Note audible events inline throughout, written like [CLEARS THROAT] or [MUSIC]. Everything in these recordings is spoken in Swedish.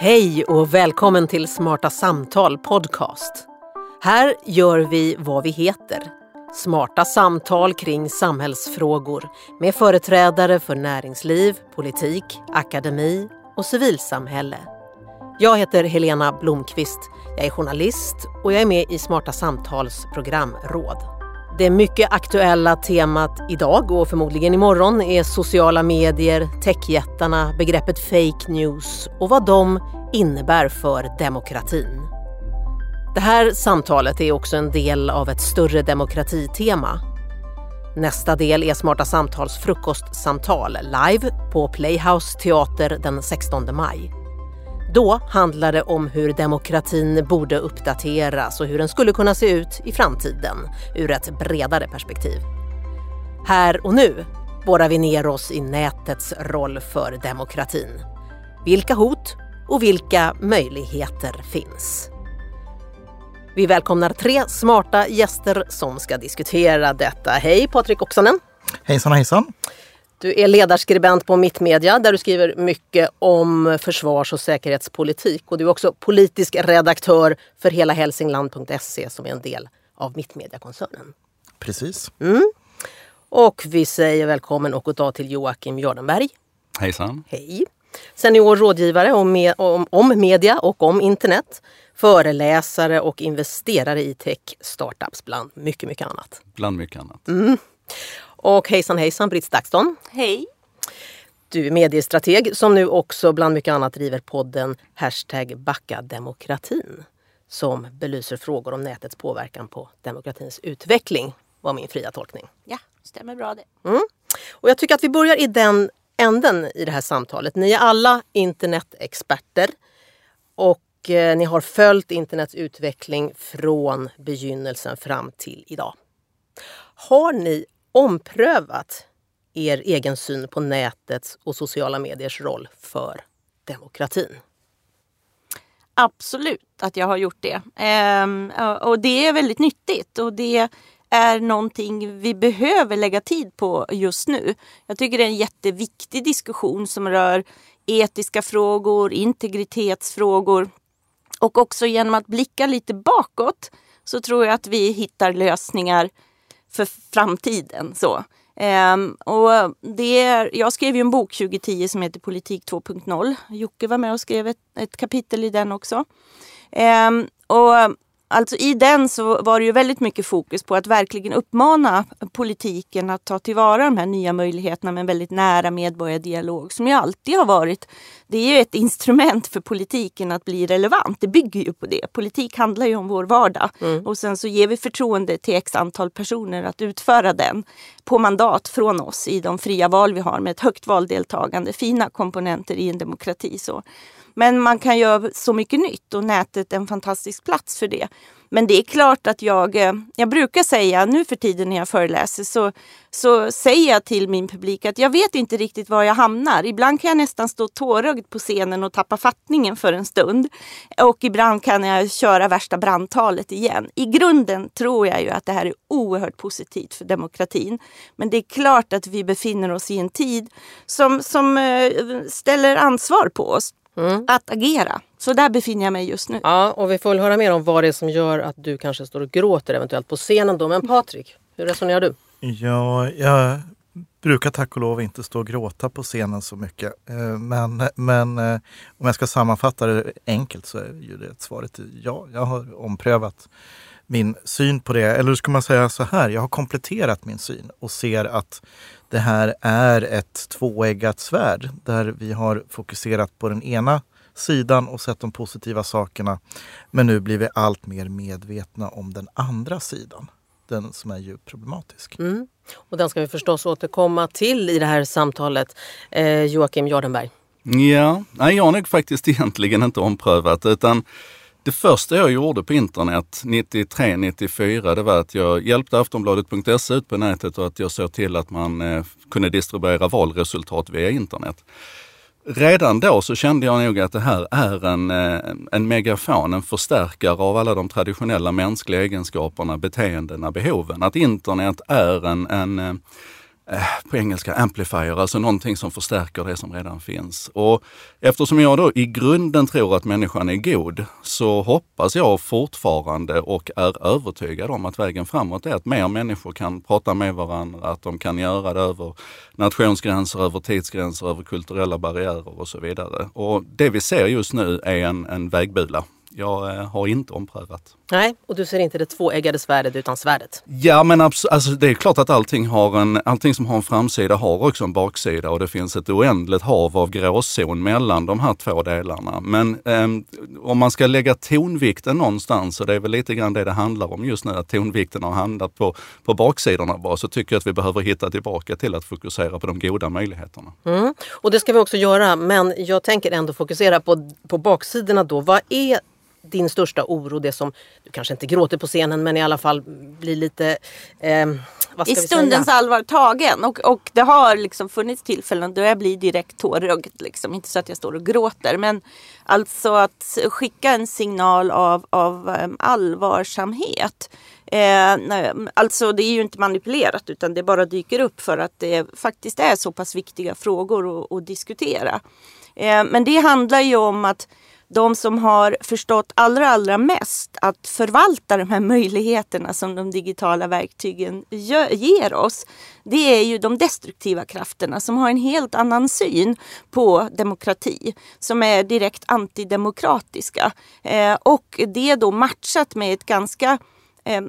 Hej och välkommen till Smarta Samtal Podcast. Här gör vi vad vi heter. Smarta samtal kring samhällsfrågor med företrädare för näringsliv, politik, akademi och civilsamhälle. Jag heter Helena Blomqvist. Jag är journalist och jag är med i Smarta Samtals programråd. Det mycket aktuella temat idag och förmodligen imorgon är sociala medier, techjättarna, begreppet fake news och vad de innebär för demokratin. Det här samtalet är också en del av ett större demokratitema. Nästa del är Smarta Samtals frukostsamtal live på Playhouse Teater den 16 maj. Då handlade det om hur demokratin borde uppdateras och hur den skulle kunna se ut i framtiden ur ett bredare perspektiv. Här och nu borrar vi ner oss i nätets roll för demokratin. Vilka hot och vilka möjligheter finns? Vi välkomnar tre smarta gäster som ska diskutera detta. Hej Patrik Oksanen! Hejsan hejsan! Du är ledarskribent på Mittmedia där du skriver mycket om försvars och säkerhetspolitik. Och du är också politisk redaktör för hela Hälsingland.se som är en del av Mittmediakoncernen. Precis. Mm. Och vi säger välkommen och goddag till Joakim Jardenberg. Hejsan. Hej. Senior rådgivare om, me om, om media och om internet. Föreläsare och investerare i tech startups bland mycket, mycket annat. Bland mycket annat. Mm. Och hejsan hejsan Britt Stakston. Hej. Du är mediestrateg som nu också bland mycket annat driver podden Hashtag Backa demokratin som belyser frågor om nätets påverkan på demokratins utveckling, var min fria tolkning. Ja, stämmer bra det. Mm. Och jag tycker att vi börjar i den änden i det här samtalet. Ni är alla internetexperter och eh, ni har följt internets utveckling från begynnelsen fram till idag. Har ni omprövat er egen syn på nätets och sociala mediers roll för demokratin? Absolut att jag har gjort det. Ehm, och det är väldigt nyttigt och det är någonting vi behöver lägga tid på just nu. Jag tycker det är en jätteviktig diskussion som rör etiska frågor, integritetsfrågor och också genom att blicka lite bakåt så tror jag att vi hittar lösningar för framtiden. Så. Um, och det är, jag skrev ju en bok 2010 som heter Politik 2.0. Jocke var med och skrev ett, ett kapitel i den också. Um, och Alltså i den så var det ju väldigt mycket fokus på att verkligen uppmana politiken att ta tillvara de här nya möjligheterna med en väldigt nära medborgardialog som ju alltid har varit. Det är ju ett instrument för politiken att bli relevant. Det bygger ju på det. Politik handlar ju om vår vardag mm. och sen så ger vi förtroende till x antal personer att utföra den på mandat från oss i de fria val vi har med ett högt valdeltagande, fina komponenter i en demokrati. Så. Men man kan göra så mycket nytt och nätet är en fantastisk plats för det. Men det är klart att jag, eh, jag brukar säga nu för tiden när jag föreläser så, så säger jag till min publik att jag vet inte riktigt var jag hamnar. Ibland kan jag nästan stå tårögd på scenen och tappa fattningen för en stund. Och ibland kan jag köra värsta brandtalet igen. I grunden tror jag ju att det här är oerhört positivt för demokratin. Men det är klart att vi befinner oss i en tid som, som eh, ställer ansvar på oss mm. att agera. Så där befinner jag mig just nu. Ja, och vi får väl höra mer om vad det är som gör att du kanske står och gråter eventuellt på scenen då. Men Patrik, hur resonerar du? Ja, jag brukar tack och lov inte stå och gråta på scenen så mycket. Eh, men, men eh, om jag ska sammanfatta det enkelt så är ju det svaret ja. Jag har omprövat min syn på det. Eller ska man säga så här, jag har kompletterat min syn och ser att det här är ett tvåeggat svärd där vi har fokuserat på den ena sidan och sett de positiva sakerna. Men nu blir vi allt mer medvetna om den andra sidan. Den som är djupt problematisk. Mm. Och den ska vi förstås återkomma till i det här samtalet. Eh, Joakim Jardenberg. Ja, nej, jag har nog faktiskt egentligen inte omprövat utan det första jag gjorde på internet 93-94 det var att jag hjälpte Aftonbladet.se ut på nätet och att jag såg till att man eh, kunde distribuera valresultat via internet. Redan då så kände jag nog att det här är en, eh, en megafon, en förstärkare av alla de traditionella mänskliga egenskaperna, beteendena, behoven. Att internet är en, en, eh, Eh, på engelska amplifier, alltså någonting som förstärker det som redan finns. Och eftersom jag då i grunden tror att människan är god så hoppas jag fortfarande och är övertygad om att vägen framåt är att mer människor kan prata med varandra, att de kan göra det över nationsgränser, över tidsgränser, över kulturella barriärer och så vidare. Och det vi ser just nu är en, en vägbula jag eh, har inte omprövat. Nej, och du ser inte det tvåeggade svärdet utan svärdet? Ja, men alltså, det är klart att allting, har en, allting som har en framsida har också en baksida och det finns ett oändligt hav av gråzon mellan de här två delarna. Men eh, om man ska lägga tonvikten någonstans, och det är väl lite grann det det handlar om just nu, att tonvikten har hamnat på, på baksidorna bara, så tycker jag att vi behöver hitta tillbaka till att fokusera på de goda möjligheterna. Mm. Och det ska vi också göra, men jag tänker ändå fokusera på, på baksidorna då. Vad är din största oro, det som du kanske inte gråter på scenen men i alla fall blir lite eh, I stundens säga? allvar tagen och, och det har liksom funnits tillfällen då jag blir direkt tårögd. Liksom. Inte så att jag står och gråter men alltså att skicka en signal av, av um, allvarsamhet. Eh, alltså det är ju inte manipulerat utan det bara dyker upp för att det faktiskt är så pass viktiga frågor att, att diskutera. Eh, men det handlar ju om att de som har förstått allra, allra mest att förvalta de här möjligheterna som de digitala verktygen ger oss. Det är ju de destruktiva krafterna som har en helt annan syn på demokrati. Som är direkt antidemokratiska. Eh, och det då matchat med ett ganska eh,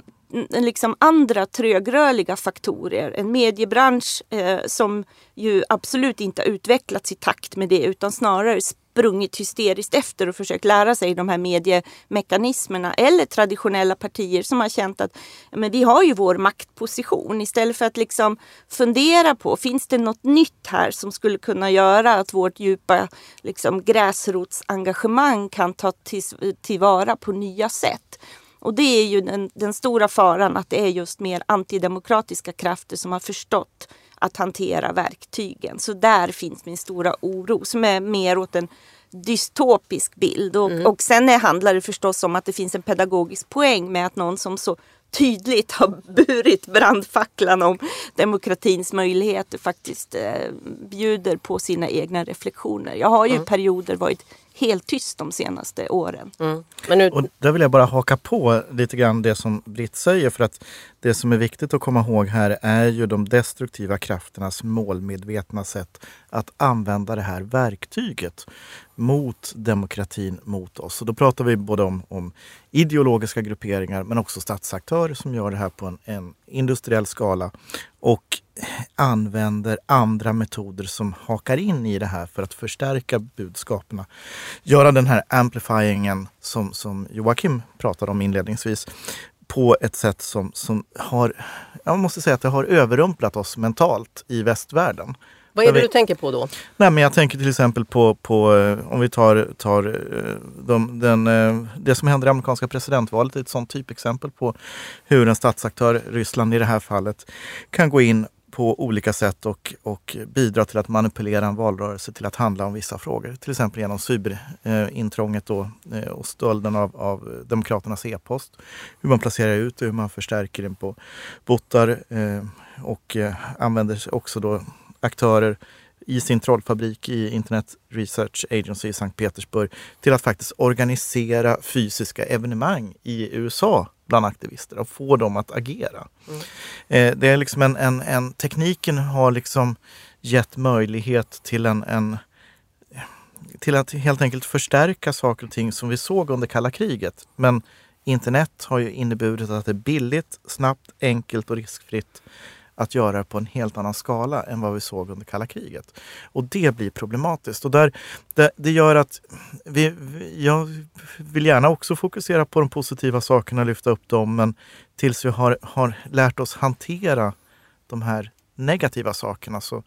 liksom andra trögrörliga faktorer. En mediebransch eh, som ju absolut inte har utvecklats i takt med det utan snarare sprungit hysteriskt efter och försökt lära sig de här mediemekanismerna. Eller traditionella partier som har känt att men vi har ju vår maktposition. Istället för att liksom fundera på, finns det något nytt här som skulle kunna göra att vårt djupa liksom, gräsrotsengagemang kan ta till, tillvara på nya sätt? Och det är ju den, den, stora faran att det är just mer antidemokratiska krafter som har förstått att hantera verktygen. Så där finns min stora oro som är mer åt en dystopisk bild. Och, mm. och sen handlar det förstås om att det finns en pedagogisk poäng med att någon som så tydligt har burit brandfacklan om demokratins möjligheter faktiskt eh, bjuder på sina egna reflektioner. Jag har ju mm. perioder varit helt tyst de senaste åren. Mm. Men nu... Och där vill jag bara haka på lite grann det som Britt säger för att det som är viktigt att komma ihåg här är ju de destruktiva krafternas målmedvetna sätt att använda det här verktyget mot demokratin, mot oss. Och då pratar vi både om, om ideologiska grupperingar men också statsaktörer som gör det här på en, en industriell skala och använder andra metoder som hakar in i det här för att förstärka budskapen. Göra den här amplifyingen som, som Joakim pratade om inledningsvis på ett sätt som, som har, jag måste säga att det har överrumplat oss mentalt i västvärlden. Vad är det vi, du tänker på då? Nej, men jag tänker till exempel på, på eh, om vi tar, tar eh, de, den, eh, det som händer i amerikanska presidentvalet, ett sånt typexempel på hur en statsaktör, Ryssland i det här fallet, kan gå in på olika sätt och, och bidra till att manipulera en valrörelse till att handla om vissa frågor. Till exempel genom cyberintrånget då, och stölden av, av Demokraternas e-post. Hur man placerar ut det, hur man förstärker den på bottar och använder också då aktörer i sin trollfabrik i Internet Research Agency i Sankt Petersburg till att faktiskt organisera fysiska evenemang i USA bland aktivister och få dem att agera. Mm. Eh, det är liksom en, en, en, tekniken har liksom gett möjlighet till en, en till att helt enkelt förstärka saker och ting som vi såg under kalla kriget. Men internet har ju inneburit att det är billigt, snabbt, enkelt och riskfritt att göra det på en helt annan skala än vad vi såg under kalla kriget. Och det blir problematiskt. Och där, det, det gör att vi, jag vill gärna också fokusera på de positiva sakerna, lyfta upp dem, men tills vi har, har lärt oss hantera de här negativa sakerna så,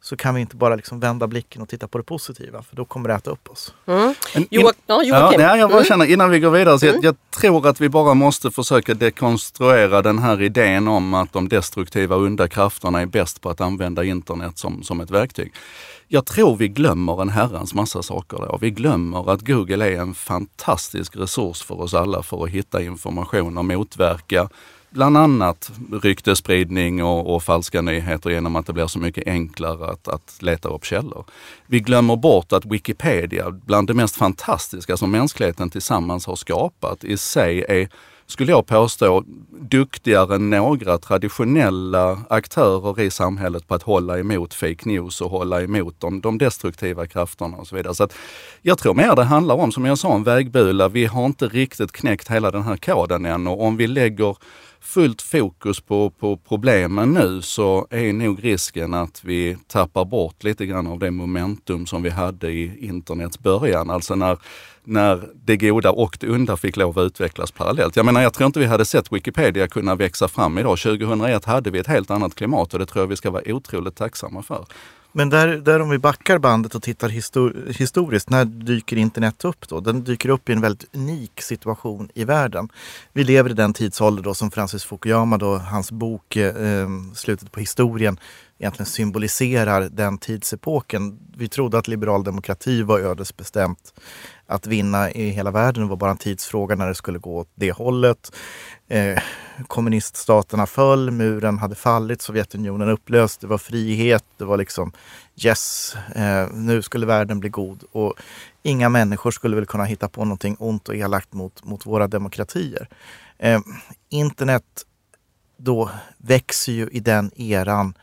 så kan vi inte bara liksom vända blicken och titta på det positiva för då kommer det äta upp oss. Mm. Jo, ja, ja, jag bara mm. känner innan vi går vidare, så jag, mm. jag, tror att vi bara måste försöka dekonstruera den här idén om att de destruktiva onda krafterna är bäst på att använda internet som, som ett verktyg. Jag tror vi glömmer en herrans massa saker då. Vi glömmer att Google är en fantastisk resurs för oss alla för att hitta information och motverka bland annat ryktespridning och, och, falska nyheter genom att det blir så mycket enklare att, att leta upp källor. Vi glömmer bort att Wikipedia, bland det mest fantastiska som mänskligheten tillsammans har skapat, i sig är skulle jag påstå, duktigare än några traditionella aktörer i samhället på att hålla emot fake news och hålla emot de, de destruktiva krafterna och så vidare. Så att jag tror mer det handlar om, som jag sa, en vägbula. Vi har inte riktigt knäckt hela den här koden än och om vi lägger fullt fokus på, på problemen nu så är nog risken att vi tappar bort lite grann av det momentum som vi hade i internets början. Alltså när, när det goda och det onda fick lov att utvecklas parallellt. Jag menar, jag tror inte vi hade sett Wikipedia kunna växa fram idag. 2001 hade vi ett helt annat klimat och det tror jag vi ska vara otroligt tacksamma för. Men där, där om vi backar bandet och tittar histor historiskt, när dyker internet upp då? Den dyker upp i en väldigt unik situation i världen. Vi lever i den tidsålder då som Francis Fukuyama, då, hans bok eh, eh, Slutet på historien, egentligen symboliserar den tidsepoken. Vi trodde att liberal demokrati var ödesbestämt att vinna i hela världen. Det var bara en tidsfråga när det skulle gå åt det hållet. Eh, kommuniststaterna föll, muren hade fallit, Sovjetunionen upplöst, det var frihet, det var liksom yes, eh, nu skulle världen bli god. Och inga människor skulle väl kunna hitta på någonting ont och elakt mot, mot våra demokratier. Eh, internet då växer ju i den eran,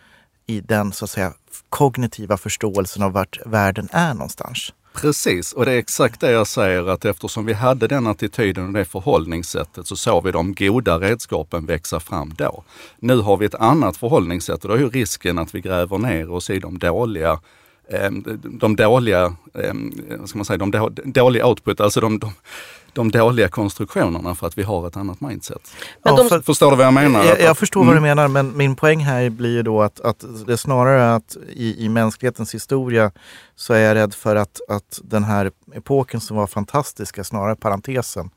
i den så att säga kognitiva förståelsen av vart världen är någonstans. Precis, och det är exakt det jag säger att eftersom vi hade den attityden och det förhållningssättet så såg vi de goda redskapen växa fram då. Nu har vi ett annat förhållningssätt och då är ju risken att vi gräver ner oss i de dåliga eh, de dåliga, eh, vad ska man säga, de dåliga output, alltså de, de, de dåliga konstruktionerna för att vi har ett annat mindset. Men de... Förstår du vad jag menar? Jag, jag förstår mm. vad du mm. menar men min poäng här blir ju då att, att det är snarare att i, i mänsklighetens historia så är jag rädd för att, att den här epoken som var fantastisk är snarare parentesen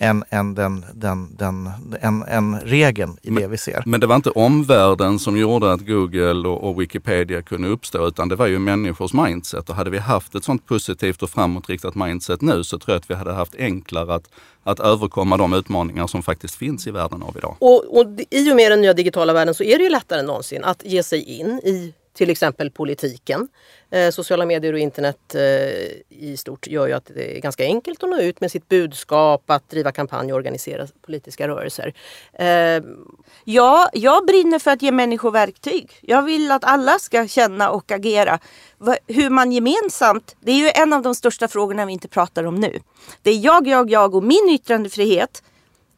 än, än, den, den, den, en, en regeln i men, det vi ser. Men det var inte omvärlden som gjorde att Google och, och, Wikipedia kunde uppstå utan det var ju människors mindset. Och hade vi haft ett sånt positivt och framåtriktat mindset nu så tror jag att vi hade haft enklare att, att överkomma de utmaningar som faktiskt finns i världen av idag. Och, och i och med den nya digitala världen så är det ju lättare än någonsin att ge sig in i till exempel politiken. Eh, sociala medier och internet eh, i stort gör ju att det är ganska enkelt att nå ut med sitt budskap, att driva kampanj och organisera politiska rörelser. Eh, ja, jag brinner för att ge människor verktyg. Jag vill att alla ska känna och agera. Hur man gemensamt, det är ju en av de största frågorna vi inte pratar om nu. Det är jag, jag, jag och min yttrandefrihet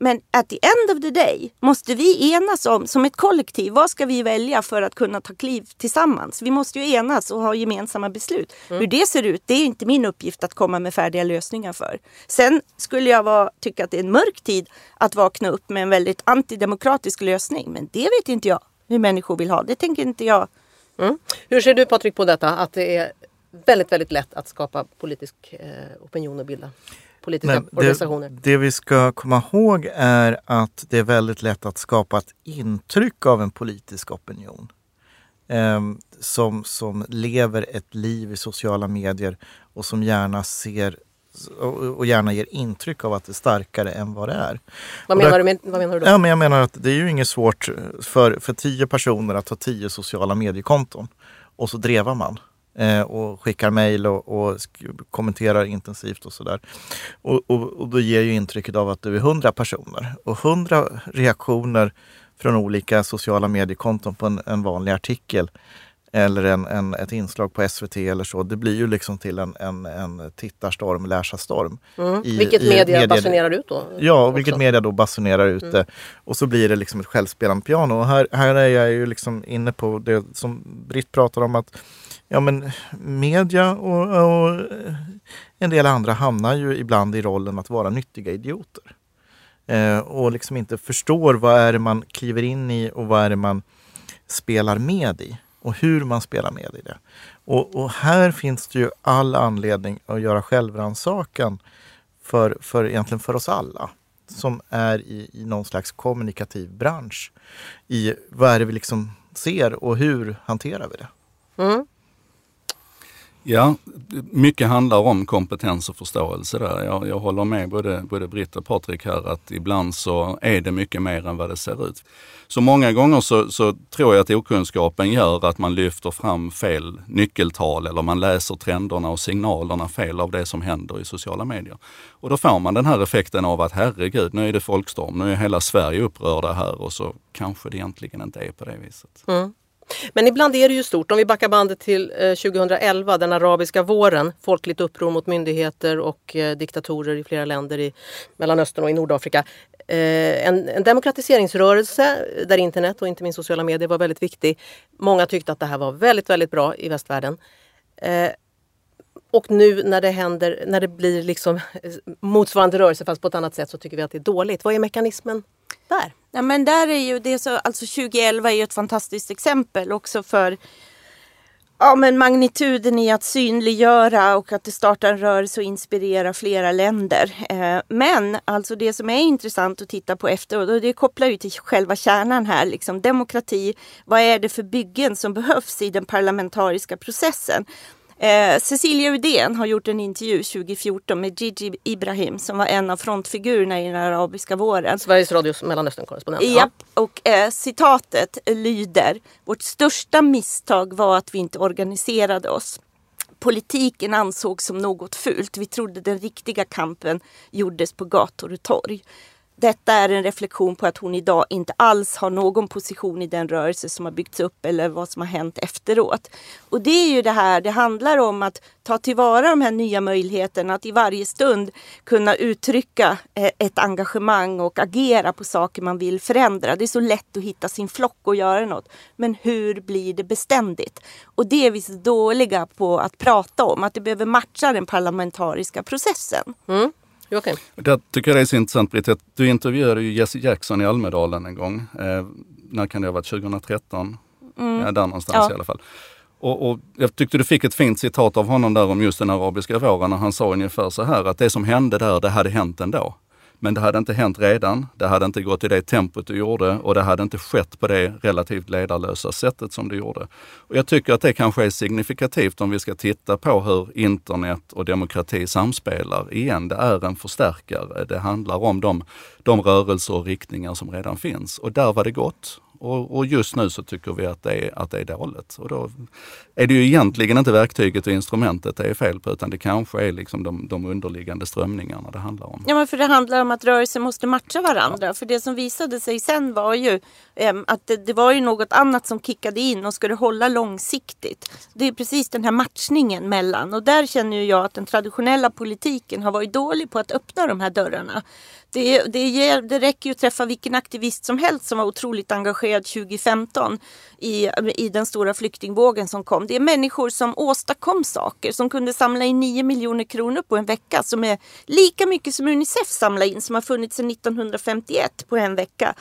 men at the end of the day måste vi enas om, som ett kollektiv, vad ska vi välja för att kunna ta kliv tillsammans? Vi måste ju enas och ha gemensamma beslut. Mm. Hur det ser ut, det är inte min uppgift att komma med färdiga lösningar för. Sen skulle jag vara, tycka att det är en mörk tid att vakna upp med en väldigt antidemokratisk lösning. Men det vet inte jag hur människor vill ha. Det tänker inte jag. Mm. Hur ser du Patrik på detta? Att det är väldigt, väldigt lätt att skapa politisk eh, opinion och bilda politiska Men organisationer. Det, det vi ska komma ihåg är att det är väldigt lätt att skapa ett intryck av en politisk opinion. Eh, som, som lever ett liv i sociala medier och som gärna ser och gärna ger intryck av att det är starkare än vad det är. Vad menar, där, du, med, vad menar du då? Ja, men jag menar att det är ju inget svårt för, för tio personer att ha tio sociala mediekonton och så drevar man eh, och skickar mejl och, och kommenterar intensivt och sådär. Och, och, och då ger ju intrycket av att du är hundra personer och hundra reaktioner från olika sociala mediekonton på en, en vanlig artikel eller en, en, ett inslag på SVT eller så. Det blir ju liksom till en, en, en tittarstorm, läsarstorm. Mm. I, vilket i media, basunerar ut då? Ja, och vilket media då basunerar ut mm. det. Och så blir det liksom ett självspelande piano. Och här, här är jag ju liksom inne på det som Britt pratar om att ja, men media och, och, en del andra hamnar ju ibland i rollen att vara nyttiga idioter. Eh, och liksom inte förstår vad är det man kliver in i och vad är det man spelar med i och hur man spelar med i det. Och, och här finns det ju all anledning att göra självrannsakan för, för egentligen för oss alla som är i, i någon slags kommunikativ bransch. I vad är det vi liksom ser och hur hanterar vi det? Mm. Ja, mycket handlar om kompetens och förståelse där. Jag, jag håller med både, både Britt och Patrik här att ibland så är det mycket mer än vad det ser ut. Så många gånger så, så tror jag att okunskapen gör att man lyfter fram fel nyckeltal eller man läser trenderna och signalerna fel av det som händer i sociala medier. Och då får man den här effekten av att herregud, nu är det folkstorm, nu är hela Sverige upprörda här och så kanske det egentligen inte är på det viset. Mm. Men ibland är det ju stort. Om vi backar bandet till eh, 2011, den arabiska våren, folkligt uppror mot myndigheter och eh, diktatorer i flera länder i Mellanöstern och i Nordafrika. Eh, en, en demokratiseringsrörelse där internet och inte minst sociala medier var väldigt viktig. Många tyckte att det här var väldigt, väldigt bra i västvärlden. Och nu när det händer, när det blir liksom motsvarande rörelse fast på ett annat sätt så tycker vi att det är dåligt. Vad är mekanismen där? Ja, men där är ju det så, alltså 2011 är ju ett fantastiskt exempel också för ja, men magnituden i att synliggöra och att det startar en rörelse och inspirera flera länder. Eh, men alltså det som är intressant att titta på efteråt och det kopplar ju till själva kärnan här, liksom demokrati. Vad är det för byggen som behövs i den parlamentariska processen? Eh, Cecilia Udén har gjort en intervju 2014 med Gigi Ibrahim som var en av frontfigurerna i den arabiska våren. Sveriges Radios Mellanösternkorrespondent. Ja, och eh, citatet lyder Vårt största misstag var att vi inte organiserade oss. Politiken ansågs som något fult. Vi trodde den riktiga kampen gjordes på gator och torg. Detta är en reflektion på att hon idag inte alls har någon position i den rörelse som har byggts upp eller vad som har hänt efteråt. Och det är ju det här, det handlar om att ta tillvara de här nya möjligheterna att i varje stund kunna uttrycka eh, ett engagemang och agera på saker man vill förändra. Det är så lätt att hitta sin flock och göra något. Men hur blir det beständigt? Och det är vi så dåliga på att prata om, att det behöver matcha den parlamentariska processen. Mm. Joakim? Jag tycker det är så intressant Britt, du intervjuade ju Jesse Jackson i Almedalen en gång. Eh, när kan det ha varit? 2013? Mm. Ja, där någonstans ja. i alla fall. Och, och, jag tyckte du fick ett fint citat av honom där om just den arabiska våren när han sa ungefär så här att det som hände där, det hade hänt ändå. Men det hade inte hänt redan. Det hade inte gått i det tempot du gjorde och det hade inte skett på det relativt ledarlösa sättet som du gjorde. Och jag tycker att det kanske är signifikativt om vi ska titta på hur internet och demokrati samspelar. Igen, det är en förstärkare. Det handlar om de, de rörelser och riktningar som redan finns. Och där var det gott. Och, och, just nu så tycker vi att det, är, att det är dåligt. Och då är det ju egentligen inte verktyget och instrumentet det är fel på utan det kanske är liksom de, de underliggande strömningarna det handlar om. Ja men för det handlar om att rörelser måste matcha varandra. Ja. För det som visade sig sen var ju äm, att det, det, var ju något annat som kickade in och skulle hålla långsiktigt. Det är precis den här matchningen mellan och där känner jag att den traditionella politiken har varit dålig på att öppna de här dörrarna. Det, det, det räcker ju att träffa vilken aktivist som helst som var otroligt engagerad 2015 i, i den stora flyktingvågen som kom. Det är människor som åstadkom saker, som kunde samla in 9 miljoner kronor på en vecka som är lika mycket som Unicef samlade in som har funnits sedan 1951 på en vecka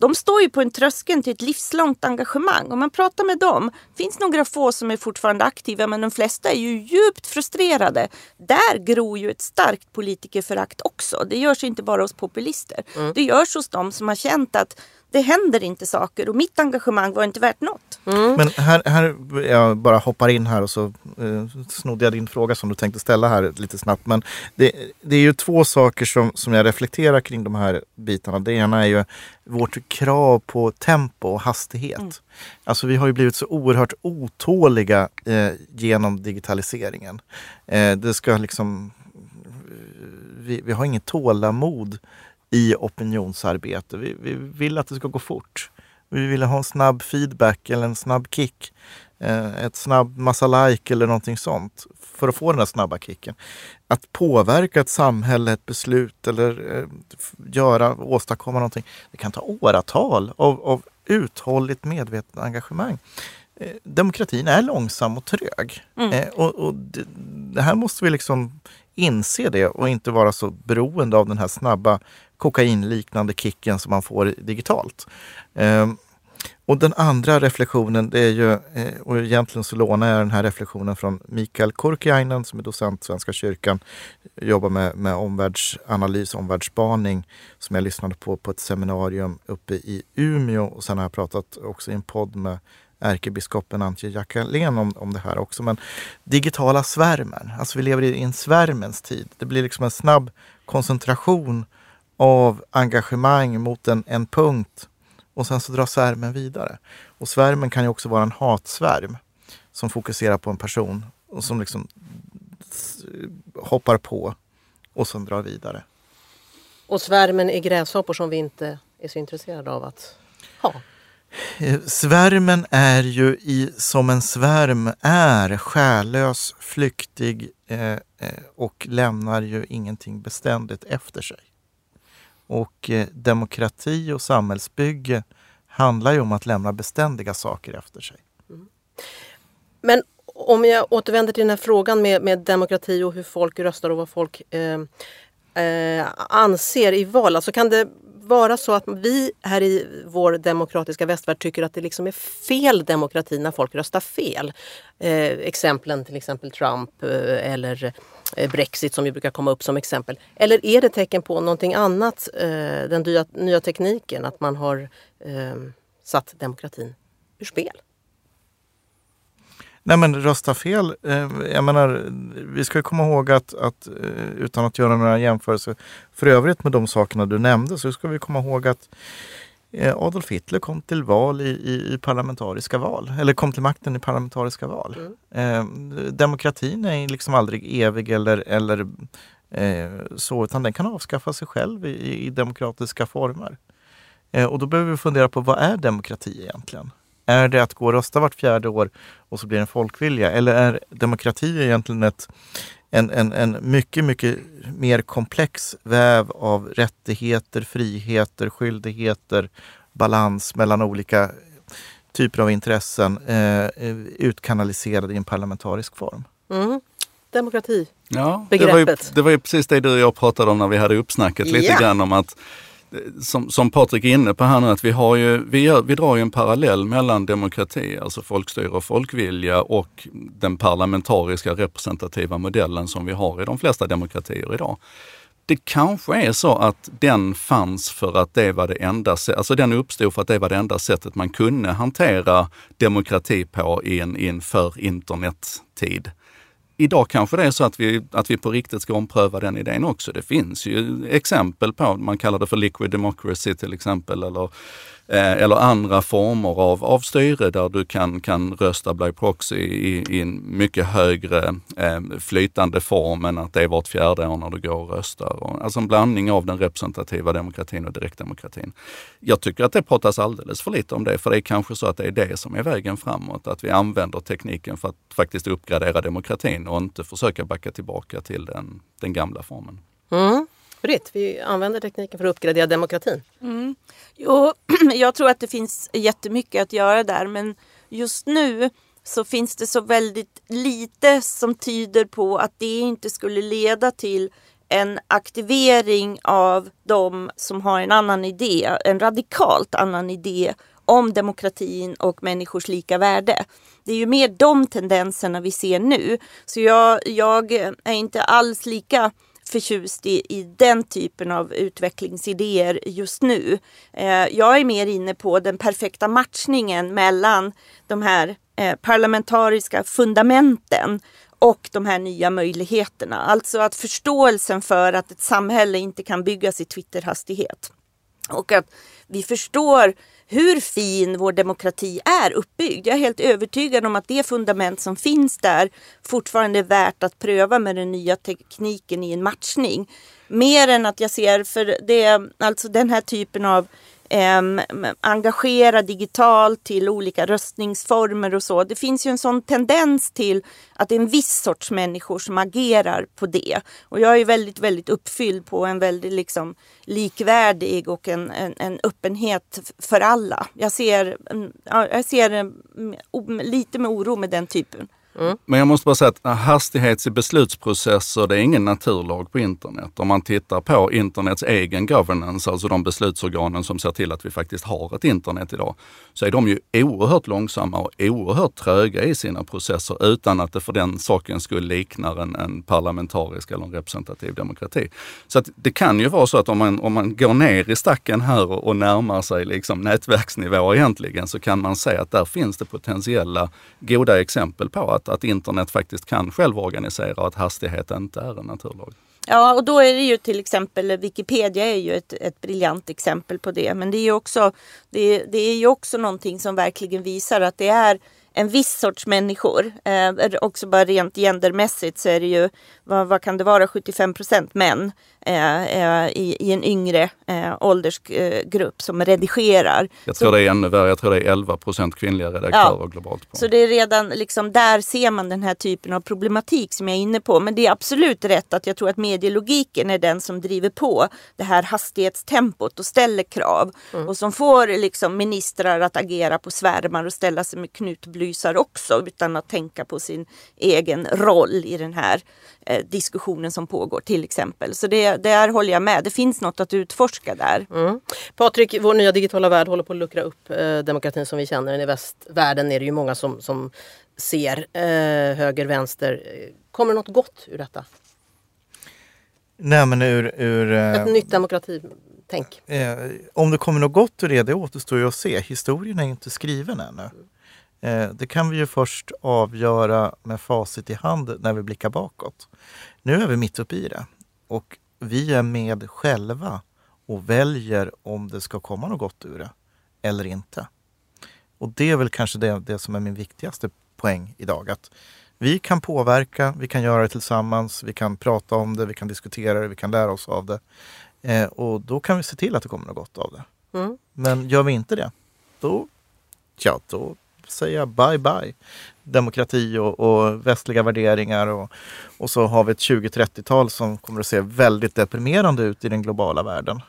de står ju på en tröskel till ett livslångt engagemang. Om man pratar med dem, finns några få som är fortfarande aktiva men de flesta är ju djupt frustrerade. Där gror ju ett starkt politikerförakt också. Det görs inte bara hos populister. Mm. Det görs hos dem som har känt att det händer inte saker och mitt engagemang var inte värt något. Mm. Men här, här, jag bara hoppar in här och så eh, snodde jag din fråga som du tänkte ställa här lite snabbt. Men det, det, är ju två saker som, som jag reflekterar kring de här bitarna. Det ena är ju vårt krav på tempo och hastighet. Mm. Alltså vi har ju blivit så oerhört otåliga eh, genom digitaliseringen. Eh, det ska liksom vi, vi har inget tålamod i opinionsarbete. Vi, vi vill att det ska gå fort. Vi vill ha en snabb feedback eller en snabb kick. Eh, ett snabb massa like eller någonting sånt för att få den där snabba kicken. Att påverka ett samhälle, ett beslut eller eh, göra, åstadkomma någonting. Det kan ta åratal av, av uthålligt medvetet engagemang. Eh, demokratin är långsam och trög. Mm. Eh, och, och det, det, här måste vi liksom inse det och inte vara så beroende av den här snabba kokainliknande kicken som man får digitalt. Eh, och den andra reflektionen, det är ju, eh, och egentligen så lånar jag den här reflektionen från Mikael Kurkiainen som är docent i Svenska kyrkan, jobbar med, med omvärldsanalys, omvärldsspaning, som jag lyssnade på på ett seminarium uppe i Umeå och sen har jag pratat också i en podd med ärkebiskopen Antje Jackelén om, om det här också. Men digitala svärmen, alltså vi lever i en svärmens tid. Det blir liksom en snabb koncentration av engagemang mot en, en punkt och sen så drar svärmen vidare. Och svärmen kan ju också vara en hatsvärm som fokuserar på en person och som liksom hoppar på och sen drar vidare. Och svärmen är gräshoppor som vi inte är så intresserade av att ha. Eh, svärmen är ju i, som en svärm är själlös, flyktig eh, eh, och lämnar ju ingenting beständigt efter sig. Och eh, demokrati och samhällsbygge handlar ju om att lämna beständiga saker efter sig. Mm. Men om jag återvänder till den här frågan med, med demokrati och hur folk röstar och vad folk eh, eh, anser i val. Alltså kan det vara så att vi här i vår demokratiska västvärld tycker att det liksom är fel demokrati när folk röstar fel? Eh, exemplen till exempel Trump eh, eller eh, Eh, Brexit som ju brukar komma upp som exempel. Eller är det tecken på någonting annat, eh, den nya, nya tekniken, att man har eh, satt demokratin ur spel? Nej men rösta fel, jag menar, vi ska komma ihåg att, att, utan att göra några jämförelser för övrigt med de sakerna du nämnde, så ska vi komma ihåg att Adolf Hitler kom till val i, i, i, parlamentariska val, eller kom till makten i parlamentariska val. Mm. Eh, demokratin är liksom aldrig evig eller, eller eh, så, utan den kan avskaffa sig själv i, i demokratiska former. Eh, och då behöver vi fundera på vad är demokrati egentligen? Är det att gå och rösta vart fjärde år och så blir det en folkvilja? Eller är demokrati egentligen ett, en, en, en mycket, mycket mer komplex väv av rättigheter, friheter, skyldigheter, balans mellan olika typer av intressen eh, utkanaliserade i en parlamentarisk form? Mm. Demokrati. Ja, det var, ju, det var ju precis det du och jag pratade om när vi hade uppsnacket lite ja. grann om att som, som Patrik är inne på här nu, att vi, har ju, vi, gör, vi drar ju en parallell mellan demokrati, alltså folkstyre och folkvilja och den parlamentariska representativa modellen som vi har i de flesta demokratier idag. Det kanske är så att den fanns för att det var det enda alltså den uppstod för att det var det enda sättet man kunde hantera demokrati på i en, i en för internettid idag kanske det är så att vi, att vi på riktigt ska ompröva den idén också. Det finns ju exempel på, man kallar det för liquid democracy till exempel, eller Eh, eller andra former av, av styre där du kan, kan rösta by proxy i, i en mycket högre eh, flytande form än att det är vart fjärde år när du går och röstar. Alltså en blandning av den representativa demokratin och direktdemokratin. Jag tycker att det pratas alldeles för lite om det, för det är kanske så att det är det som är vägen framåt. Att vi använder tekniken för att faktiskt uppgradera demokratin och inte försöka backa tillbaka till den, den gamla formen. Mm. Britt, vi använder tekniken för att uppgradera demokratin. Mm. Jo, [CLEARS THROAT] jag tror att det finns jättemycket att göra där men just nu så finns det så väldigt lite som tyder på att det inte skulle leda till en aktivering av de som har en annan idé, en radikalt annan idé om demokratin och människors lika värde. Det är ju mer de tendenserna vi ser nu. Så jag, jag är inte alls lika förtjust i, i den typen av utvecklingsidéer just nu. Eh, jag är mer inne på den perfekta matchningen mellan de här eh, parlamentariska fundamenten och de här nya möjligheterna. Alltså att förståelsen för att ett samhälle inte kan byggas i Twitterhastighet. Och att vi förstår hur fin vår demokrati är uppbyggd. Jag är helt övertygad om att det fundament som finns där fortfarande är värt att pröva med den nya tekniken i en matchning. Mer än att jag ser, för det alltså den här typen av engagera digitalt till olika röstningsformer och så. Det finns ju en sån tendens till att det är en viss sorts människor som agerar på det. Och jag är väldigt, väldigt uppfylld på en väldigt liksom likvärdig och en, en, en öppenhet för alla. Jag ser, mm, jag ser mm, lite med oro med den typen Mm. Men jag måste bara säga att hastighets i beslutsprocesser, det är ingen naturlag på internet. Om man tittar på internets egen governance, alltså de beslutsorganen som ser till att vi faktiskt har ett internet idag, så är de ju oerhört långsamma och oerhört tröga i sina processer utan att det för den saken skulle liknar en, en parlamentarisk eller en representativ demokrati. Så att det kan ju vara så att om man, om man går ner i stacken här och, och närmar sig liksom nätverksnivå egentligen så kan man se att där finns det potentiella goda exempel på att, att internet faktiskt kan självorganisera och att hastighet inte är en naturlag. Ja, och då är det ju till exempel Wikipedia är ju ett, ett briljant exempel på det. Men det är ju också, det, det är ju också någonting som verkligen visar att det är en viss sorts människor. Eh, också bara rent gendermässigt så är det ju, vad, vad kan det vara, 75 procent män i, i, en yngre eh, åldersgrupp som redigerar. Jag tror så, det är ännu värre, jag tror det är 11 procent kvinnliga redaktörer ja, globalt. På. Så det är redan liksom, där ser man den här typen av problematik som jag är inne på. Men det är absolut rätt att jag tror att medielogiken är den som driver på det här hastighetstempot och ställer krav. Mm. Och som får liksom, ministrar att agera på svärmar och ställa sig med knutblysar också utan att tänka på sin egen roll i den här eh, diskussionen som pågår till exempel. Så det, där håller jag med. Det finns något att utforska där. Mm. Patrik, vår nya digitala värld håller på att luckra upp eh, demokratin som vi känner den. I västvärlden är det ju många som, som ser eh, höger, vänster. Kommer något gott ur detta? Nej men ur... ur Ett eh, nytt demokratitänk. Eh, om det kommer något gott ur det, det återstår ju att se. Historien är inte skriven ännu. Eh, det kan vi ju först avgöra med facit i hand när vi blickar bakåt. Nu är vi mitt uppe i det och vi är med själva och väljer om det ska komma något gott ur det eller inte. Och det är väl kanske det, det som är min viktigaste poäng idag. Att vi kan påverka, vi kan göra det tillsammans, vi kan prata om det, vi kan diskutera det, vi kan lära oss av det. Eh, och då kan vi se till att det kommer något gott av det. Mm. Men gör vi inte det, då, ja, då säga bye bye demokrati och, och västliga värderingar och, och så har vi ett 20-30-tal som kommer att se väldigt deprimerande ut i den globala världen.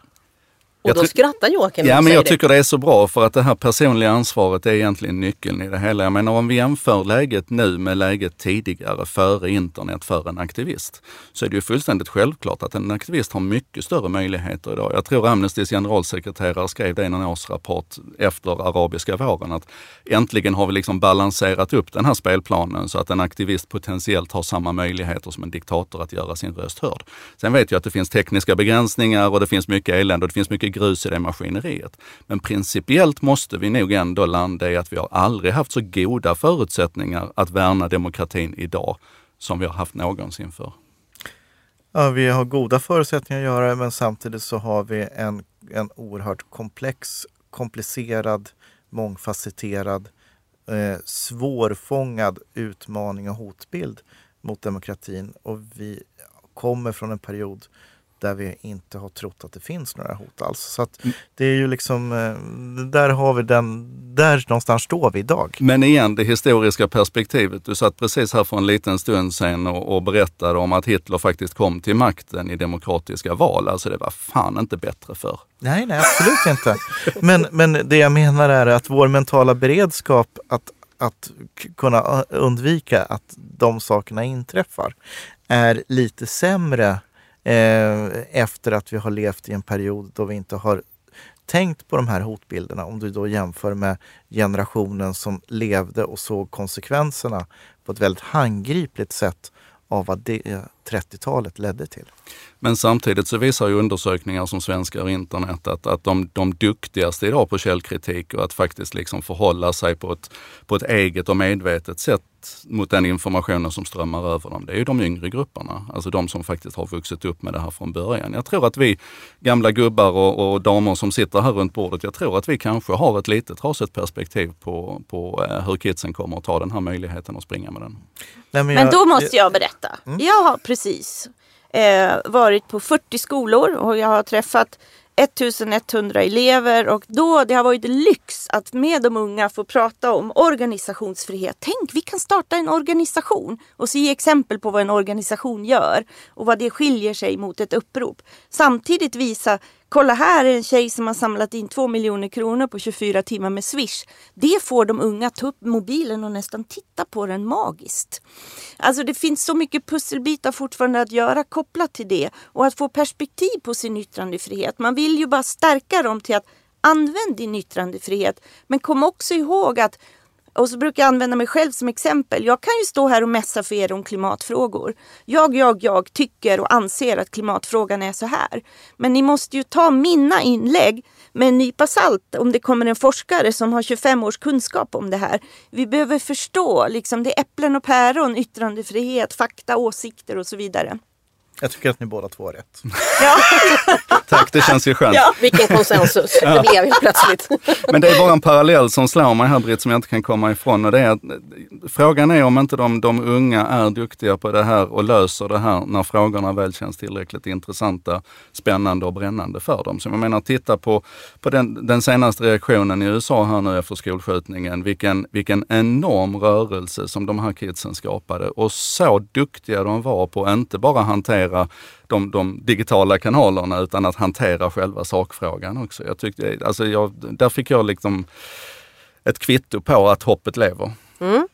Och då skrattar Joakim. Ja, men jag det. tycker det är så bra för att det här personliga ansvaret är egentligen nyckeln i det hela. Jag menar om vi jämför läget nu med läget tidigare, före internet, för en aktivist, så är det ju fullständigt självklart att en aktivist har mycket större möjligheter idag. Jag tror Amnestys generalsekreterare skrev det i någon årsrapport efter arabiska våren, att äntligen har vi liksom balanserat upp den här spelplanen så att en aktivist potentiellt har samma möjligheter som en diktator att göra sin röst hörd. Sen vet jag att det finns tekniska begränsningar och det finns mycket elände och det finns mycket grus i det maskineriet. Men principiellt måste vi nog ändå landa i att vi har aldrig haft så goda förutsättningar att värna demokratin idag som vi har haft någonsin för. Ja, vi har goda förutsättningar att göra det men samtidigt så har vi en, en oerhört komplex, komplicerad, mångfacetterad, eh, svårfångad utmaning och hotbild mot demokratin. Och vi kommer från en period där vi inte har trott att det finns några hot alls. Så att mm. det är ju liksom, eh, där har vi den, där någonstans står vi idag. Men igen, det historiska perspektivet. Du satt precis här för en liten stund sedan och, och berättade om att Hitler faktiskt kom till makten i demokratiska val. Alltså det var fan inte bättre för. Nej, nej absolut inte. [LAUGHS] Men, men det jag menar är att vår mentala beredskap att att kunna undvika att de sakerna inträffar är lite sämre eh, efter att vi har levt i en period då vi inte har tänkt på de här hotbilderna. Om du då jämför med generationen som levde och såg konsekvenserna på ett väldigt handgripligt sätt av vad det 30-talet ledde till. Men samtidigt så visar ju undersökningar som Svenskar och internet att, att de, de duktigaste idag på källkritik och att faktiskt liksom förhålla sig på ett, på ett eget och medvetet sätt mot den informationen som strömmar över dem, det är ju de yngre grupperna. Alltså de som faktiskt har vuxit upp med det här från början. Jag tror att vi gamla gubbar och, och damer som sitter här runt bordet, jag tror att vi kanske har ett lite trasigt perspektiv på, på eh, hur kidsen kommer att ta den här möjligheten och springa med den. Nej, men, jag, men, då måste jag berätta. Mm. Jag har precis eh, varit på 40 skolor och jag har träffat 1100 elever och då det har varit lyx att med de unga få prata om organisationsfrihet. Tänk, vi kan starta en organisation och se ge exempel på vad en organisation gör och vad det skiljer sig mot ett upprop. Samtidigt visa kolla här är en tjej som har samlat in 2 miljoner kronor på 24 timmar med Swish. Det får de unga ta upp mobilen och nästan titta på den magiskt. Alltså det finns så mycket pusselbitar fortfarande att göra kopplat till det och att få perspektiv på sin yttrandefrihet. Man vill ju bara stärka dem till att använd din yttrandefrihet. Men kom också ihåg att och så brukar jag använda mig själv som exempel. Jag kan ju stå här och mässa för er om klimatfrågor. Jag, jag, jag tycker och anser att klimatfrågan är så här. Men ni måste ju ta mina inlägg med en nypa salt om det kommer en forskare som har 25 års kunskap om det här. Vi behöver förstå, liksom, det är äpplen och päron, yttrandefrihet, fakta, åsikter och så vidare. Jag tycker att ni båda två har rätt. Ja. [LAUGHS] Tack, det känns ju skönt. Ja, vilken konsensus det blev ju plötsligt. Men det är bara en parallell som slår mig här Britt, som jag inte kan komma ifrån. Och det är att, frågan är om inte de, de unga är duktiga på det här och löser det här när frågorna väl känns tillräckligt intressanta, spännande och brännande för dem. Så jag menar, titta på, på den, den senaste reaktionen i USA här nu efter skolskjutningen. Vilken, vilken enorm rörelse som de här kidsen skapade och så duktiga de var på att inte bara hantera de, de, digitala kanalerna utan att hantera själva sakfrågan också. Jag tyckte, alltså jag, där fick jag liksom ett kvitto på att hoppet lever. Mm.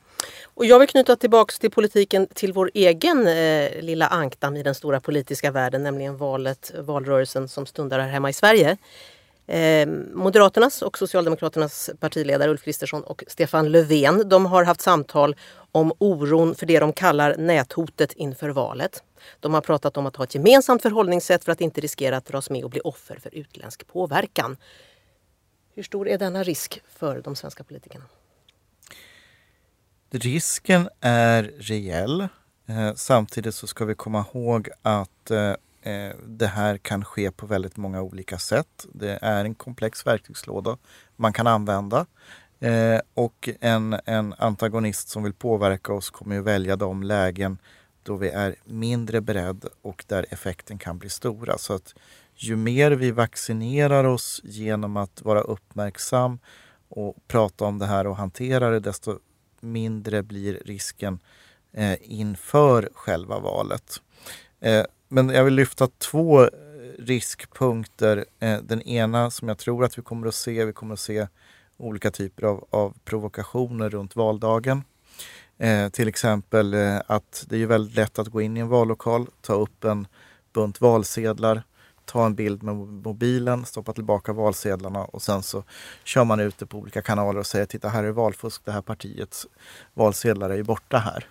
Och jag vill knyta tillbaks till politiken till vår egen eh, lilla ankdam i den stora politiska världen, nämligen valet, valrörelsen som stundar här hemma i Sverige. Eh, Moderaternas och Socialdemokraternas partiledare Ulf Kristersson och Stefan Löfven de har haft samtal om oron för det de kallar näthotet inför valet. De har pratat om att ha ett gemensamt förhållningssätt för att inte riskera att dras med och bli offer för utländsk påverkan. Hur stor är denna risk för de svenska politikerna? Risken är reell. Eh, samtidigt så ska vi komma ihåg att eh, Eh, det här kan ske på väldigt många olika sätt. Det är en komplex verktygslåda man kan använda. Eh, och en, en antagonist som vill påverka oss kommer ju välja de lägen då vi är mindre beredda och där effekten kan bli stora. Så att ju mer vi vaccinerar oss genom att vara uppmärksam och prata om det här och hantera det, desto mindre blir risken eh, inför själva valet. Eh, men jag vill lyfta två riskpunkter. Eh, den ena som jag tror att vi kommer att se, vi kommer att se olika typer av, av provokationer runt valdagen. Eh, till exempel eh, att det är väldigt lätt att gå in i en vallokal, ta upp en bunt valsedlar, ta en bild med mobilen, stoppa tillbaka valsedlarna och sen så kör man ut det på olika kanaler och säger titta här är valfusk, det här partiets valsedlar är ju borta här.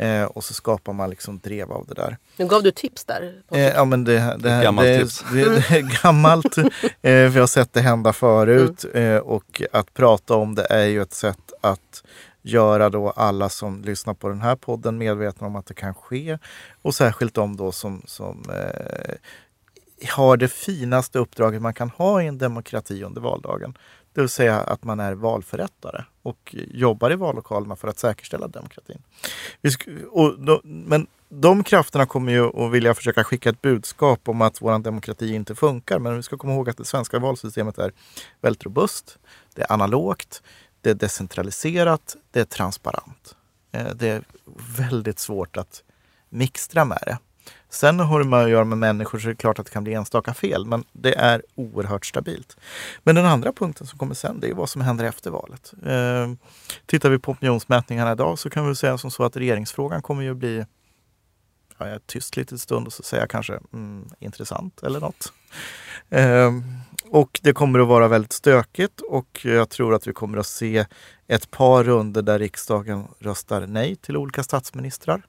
Eh, och så skapar man liksom drev av det där. Nu gav du tips där. Eh, ja men det, det, det, gammalt det, tips. det, det är gammalt. [LAUGHS] eh, vi har sett det hända förut mm. eh, och att prata om det är ju ett sätt att göra då alla som lyssnar på den här podden medvetna om att det kan ske. Och särskilt de då som, som eh, har det finaste uppdraget man kan ha i en demokrati under valdagen. Det vill säga att man är valförrättare och jobbar i vallokalerna för att säkerställa demokratin. Då, men de krafterna kommer ju att vilja försöka skicka ett budskap om att vår demokrati inte funkar. Men vi ska komma ihåg att det svenska valsystemet är väldigt robust. Det är analogt det är decentraliserat, det är transparent. Eh, det är väldigt svårt att mixtra med det. Sen har man att göra med människor så är det klart att det kan bli enstaka fel, men det är oerhört stabilt. Men den andra punkten som kommer sen, det är vad som händer efter valet. Eh, tittar vi på opinionsmätningarna idag så kan vi säga som så att regeringsfrågan kommer ju bli ja, jag är tyst lite stund och så säger jag kanske mm, intressant eller något. Eh, och det kommer att vara väldigt stökigt och jag tror att vi kommer att se ett par runder där riksdagen röstar nej till olika statsministrar.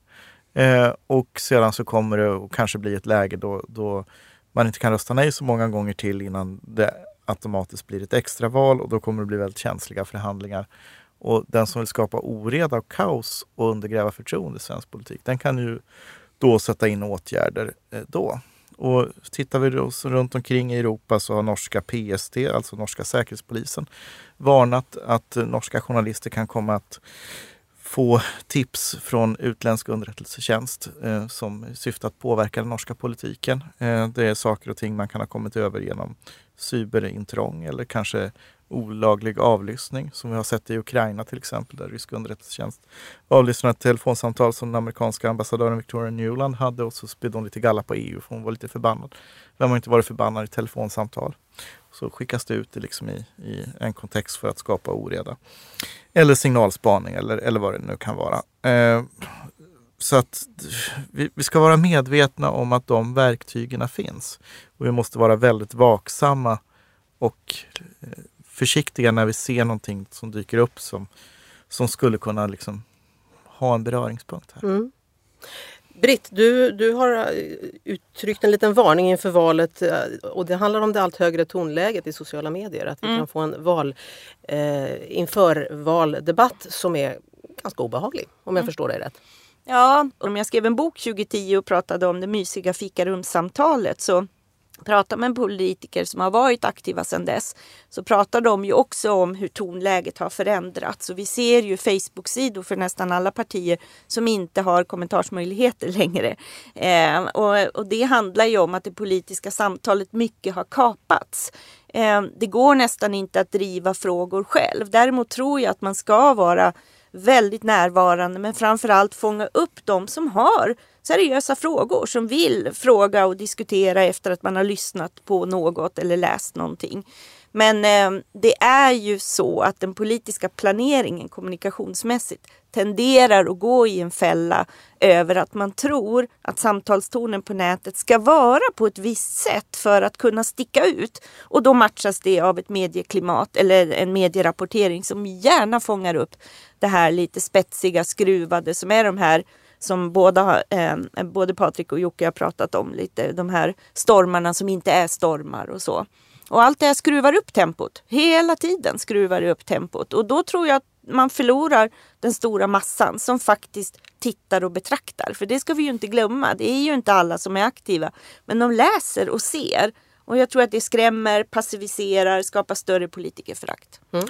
Eh, och sedan så kommer det kanske bli ett läge då, då man inte kan rösta nej så många gånger till innan det automatiskt blir ett extraval och då kommer det bli väldigt känsliga förhandlingar. Och den som vill skapa oreda och kaos och undergräva förtroende i svensk politik, den kan ju då sätta in åtgärder eh, då. Och tittar vi oss runt omkring i Europa så har norska PST, alltså norska säkerhetspolisen, varnat att norska journalister kan komma att få tips från utländsk underrättelsetjänst eh, som syftar att påverka den norska politiken. Eh, det är saker och ting man kan ha kommit över genom cyberintrång eller kanske olaglig avlyssning som vi har sett i Ukraina till exempel där rysk underrättelsetjänst avlyssnade ett telefonsamtal som den amerikanska ambassadören Victoria Newland hade och så spydde hon lite galla på EU för hon var lite förbannad. Vem har inte varit förbannad i telefonsamtal? Så skickas det ut liksom i, i en kontext för att skapa oreda. Eller signalspaning eller, eller vad det nu kan vara. Eh, så att vi, vi, ska vara medvetna om att de verktygen finns. Och vi måste vara väldigt vaksamma och eh, försiktiga när vi ser någonting som dyker upp som, som skulle kunna liksom ha en beröringspunkt här. Mm. Britt, du, du har eh, uttryckt en liten varning inför valet eh, och det handlar om det allt högre tonläget i sociala medier. Att vi mm. kan få en val, eh, inför valdebatt som är ganska obehaglig om jag mm. förstår dig rätt. Ja, om jag skrev en bok 2010 och pratade om det mysiga fikarumssamtalet så pratar med politiker som har varit aktiva sedan dess så pratar de ju också om hur tonläget har förändrats. Och vi ser ju Facebook-sidor för nästan alla partier som inte har kommentarsmöjligheter [LAUGHS] längre. Eh, och, och, det handlar ju om att det politiska samtalet mycket har kapats. Eh, det går nästan inte att driva frågor själv. Däremot tror jag att man ska vara väldigt närvarande men framförallt fånga upp de som har seriösa frågor som vill fråga och diskutera efter att man har lyssnat på något eller läst någonting. Men eh, det är ju så att den politiska planeringen kommunikationsmässigt tenderar att gå i en fälla över att man tror att samtalstonen på nätet ska vara på ett visst sätt för att kunna sticka ut. Och då matchas det av ett medieklimat eller en medierapportering som gärna fångar upp det här lite spetsiga, skruvade som är de här som båda, eh, både Patrik och Jocke har pratat om lite. De här stormarna som inte är stormar och så. Och allt det här skruvar upp tempot. Hela tiden skruvar det upp tempot. Och då tror jag att man förlorar den stora massan som faktiskt tittar och betraktar. För det ska vi ju inte glömma. Det är ju inte alla som är aktiva. Men de läser och ser. Och jag tror att det skrämmer, passiviserar, skapar större politikerförakt. Mm.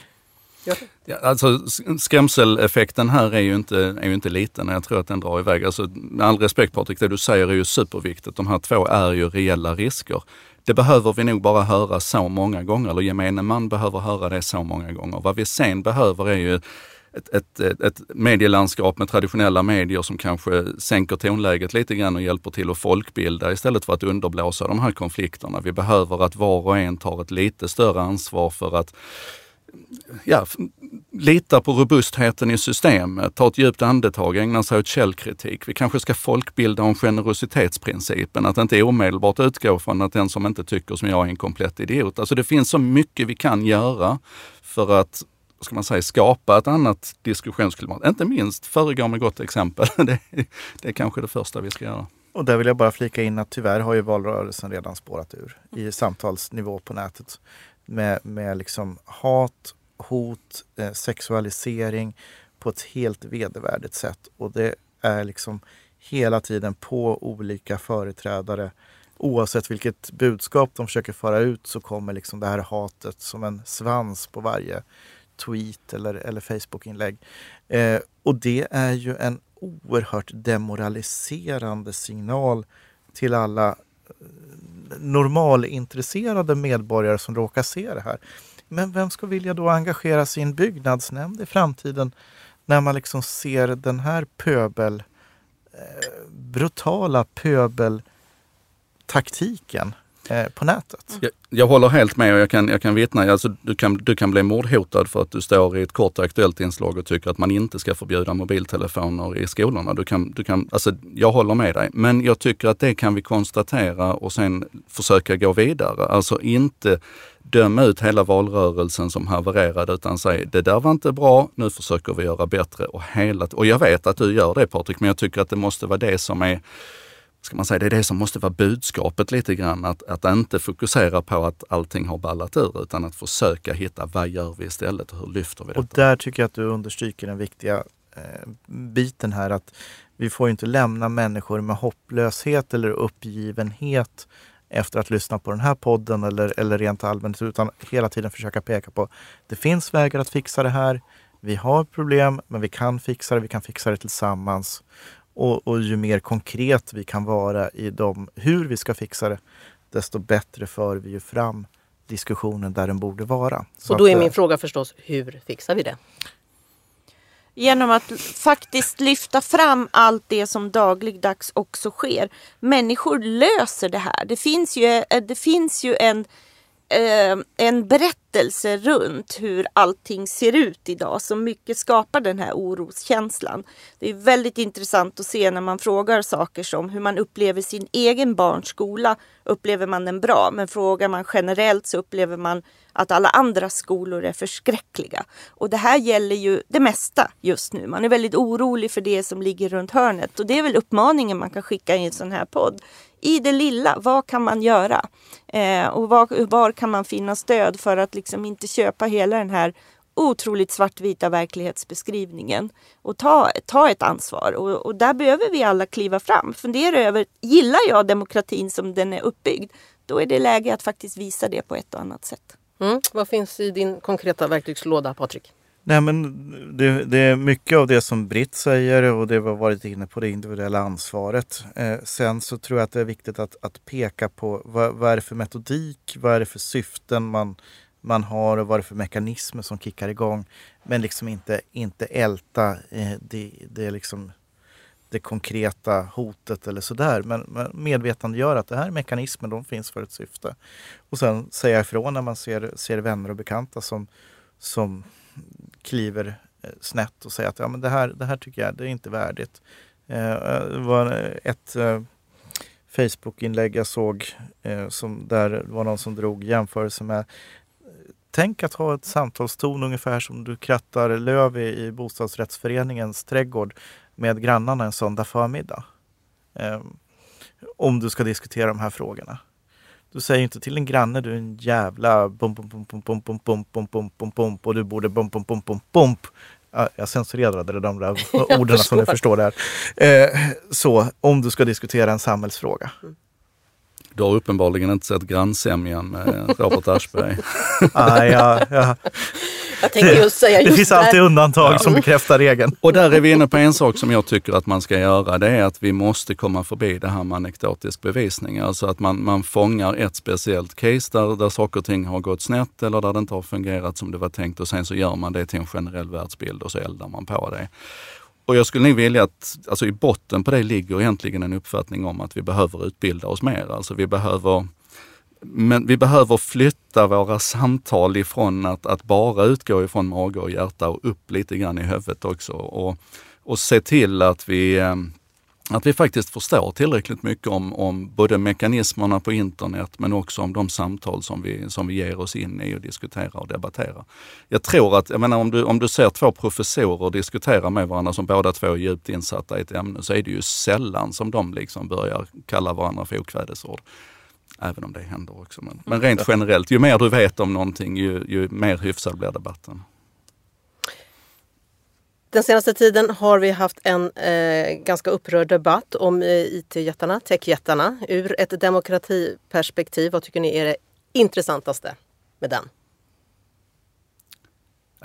Ja, alltså, skrämseleffekten här är ju, inte, är ju inte liten. Jag tror att den drar iväg. Alltså, med all respekt Patrik, det du säger är ju superviktigt. De här två är ju reella risker. Det behöver vi nog bara höra så många gånger, eller gemene man behöver höra det så många gånger. Vad vi sen behöver är ju ett, ett, ett, medielandskap med traditionella medier som kanske sänker tonläget lite grann och hjälper till att folkbilda istället för att underblåsa de här konflikterna. Vi behöver att var och en tar ett lite större ansvar för att ja, lita på robustheten i systemet, ta ett djupt andetag, ägna sig åt källkritik. Vi kanske ska folkbilda om generositetsprincipen, att inte omedelbart utgå från att den som inte tycker som jag är en komplett idiot. Alltså det finns så mycket vi kan göra för att ska man säga, skapa ett annat diskussionsklimat. Inte minst föregå med gott exempel. [LAUGHS] Det, det är kanske det första vi ska göra. Och där vill jag bara flika in att tyvärr har ju valrörelsen redan spårat ur i samtalsnivå på nätet med, med liksom hat, hot, eh, sexualisering på ett helt vedervärdigt sätt. Och det är liksom hela tiden på olika företrädare. Oavsett vilket budskap de försöker föra ut så kommer liksom det här hatet som en svans på varje tweet eller, eller Facebookinlägg. Eh, och det är ju en oerhört demoraliserande signal till alla normalintresserade medborgare som råkar se det här. Men vem ska vilja då engagera sig i en byggnadsnämnd i framtiden när man liksom ser den här pöbel, eh, brutala pöbeltaktiken Eh, på nätet. Mm. Jag, jag, håller helt med och jag kan, jag kan vittna. Alltså, du, kan, du kan bli mordhotad för att du står i ett kort aktuellt inslag och tycker att man inte ska förbjuda mobiltelefoner i skolorna. Du kan, du kan, alltså, jag håller med dig, men jag tycker att det kan vi konstatera och sen försöka gå vidare. Alltså inte döma ut hela valrörelsen som havererade utan säga det där var inte bra, nu försöker vi göra bättre. Och, hela, och jag vet att du gör det Patrik, men jag tycker att det måste vara det som är ska man säga, det är det som måste vara budskapet lite grann. Att, att inte fokusera på att allting har ballat ur utan att försöka hitta vad gör vi istället och hur lyfter vi detta? Och där tycker jag att du understryker den viktiga eh, biten här att vi får inte lämna människor med hopplöshet eller uppgivenhet efter att lyssna på den här podden eller, eller rent allmänt utan hela tiden försöka peka på det finns vägar att fixa det här. Vi har problem men vi kan fixa det, vi kan fixa det tillsammans. Och, och, ju mer konkret vi kan vara i dem, hur vi ska fixa det, desto bättre för vi ju fram diskussionen där den borde vara. Så och då är min fråga förstås, hur fixar vi det? Genom att faktiskt lyfta fram allt det som dagligdags också sker. Människor löser det här. Det finns ju, det finns ju en eh, en berättelse runt hur allting ser ut idag som mycket skapar den här oroskänslan. Det är väldigt intressant att se när man frågar saker som hur man upplever sin egen barns skola. Upplever man den bra? Men frågar man generellt så upplever man att alla andra skolor är förskräckliga. Och det här gäller ju det mesta just nu. Man är väldigt orolig för det som ligger runt hörnet och det är väl uppmaningen man kan skicka i en sån här podd i det lilla, vad kan man göra? Eh, och var, var, kan man finna stöd för att liksom inte köpa hela den här otroligt svartvita verklighetsbeskrivningen och ta, ta ett ansvar. Och, och, där behöver vi alla kliva fram. Fundera över, gillar jag demokratin som den är uppbyggd? Då är det läge att faktiskt visa det på ett och annat sätt. Mm. Vad finns i din konkreta verktygslåda, Patrik? Nej, men det, det, är mycket av det som Britt säger och det vi har varit inne på, det individuella ansvaret. Eh, sen så tror jag att det är viktigt att, att peka på vad, vad är det för metodik, vad är det för syften man, man har och vad är det för mekanismer som kickar igång. Men liksom inte, inte älta eh, det, det, liksom det konkreta hotet eller sådär. Men, men medvetandegöra att det här är mekanismer, de finns för ett syfte. Och sen säga ifrån när man ser, ser vänner och bekanta som, som kliver eh, snett och säger att ja, men det, här, det här tycker jag det är inte värdigt. Eh, det var ett eh, Facebook-inlägg jag såg som där det var någon som drog jämförelse med Tänk att ha ett samtalston ungefär som du krattar löv i, i bostadsrättsföreningens trädgård med grannarna en söndag förmiddag. Ehm, om du ska diskutera de här frågorna. Du säger inte till en granne du är en jävla bum bum bum bum bum bum bum bum bum bum bum och du borde bum bum bum bum bum. Jag censurerade de där orden som ni förstår där. Eh, så om du ska diskutera en samhällsfråga. Du har uppenbarligen inte sett Grannsämjan med Robert Aschberg. ah, ja, ja. Jag tänkte just säga just Det finns alltid undantag ja. som bekräftar regeln. Och där är vi inne på en sak som jag tycker att man ska göra. Det är att vi måste komma förbi det här med anekdotisk bevisning. Alltså att man, man fångar ett speciellt case där, där saker och ting har gått snett eller där det inte har fungerat som det var tänkt och sen så gör man det till en generell världsbild och så eldar man på det. Och jag skulle nog vilja att, alltså i botten på det ligger egentligen en uppfattning om att vi behöver utbilda oss mer. Alltså vi behöver men vi behöver flytta våra samtal ifrån att, att bara utgå ifrån mage och hjärta och upp lite grann i huvudet också. Och, och se till att vi, eh, att vi faktiskt förstår tillräckligt mycket om, om både mekanismerna på internet men också om de samtal som vi, som vi ger oss in i och diskuterar och debatterar. Jag tror att, jag menar om du, om du ser två professorer diskutera med varandra som båda två är djupt insatta i ett ämne så är det ju sällan som de liksom börjar kalla varandra för okvädesord. Även om det händer också. Men, men rent generellt, ju mer du vet om någonting ju, ju mer hyfsad blir debatten. Den senaste tiden har vi haft en eh, ganska upprörd debatt om eh, IT-jättarna, techjättarna. Ur ett demokratiperspektiv, vad tycker ni är det intressantaste med den?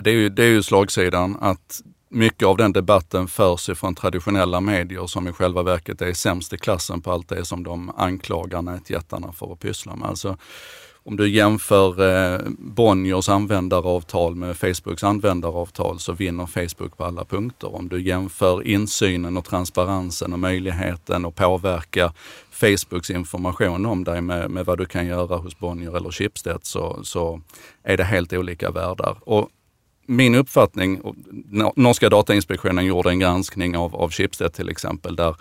Det är ju, det är ju slagsidan att mycket av den debatten förs ifrån traditionella medier som i själva verket är sämst i klassen på allt det som de anklagar nätjättarna för att pyssla med. Alltså, om du jämför eh, Bonniers användaravtal med Facebooks användaravtal så vinner Facebook på alla punkter. Om du jämför insynen och transparensen och möjligheten att påverka Facebooks information om dig med, med vad du kan göra hos Bonnier eller Schibsted så, så är det helt olika världar. Och min uppfattning, norska datainspektionen gjorde en granskning av, av Schibsted till exempel, där,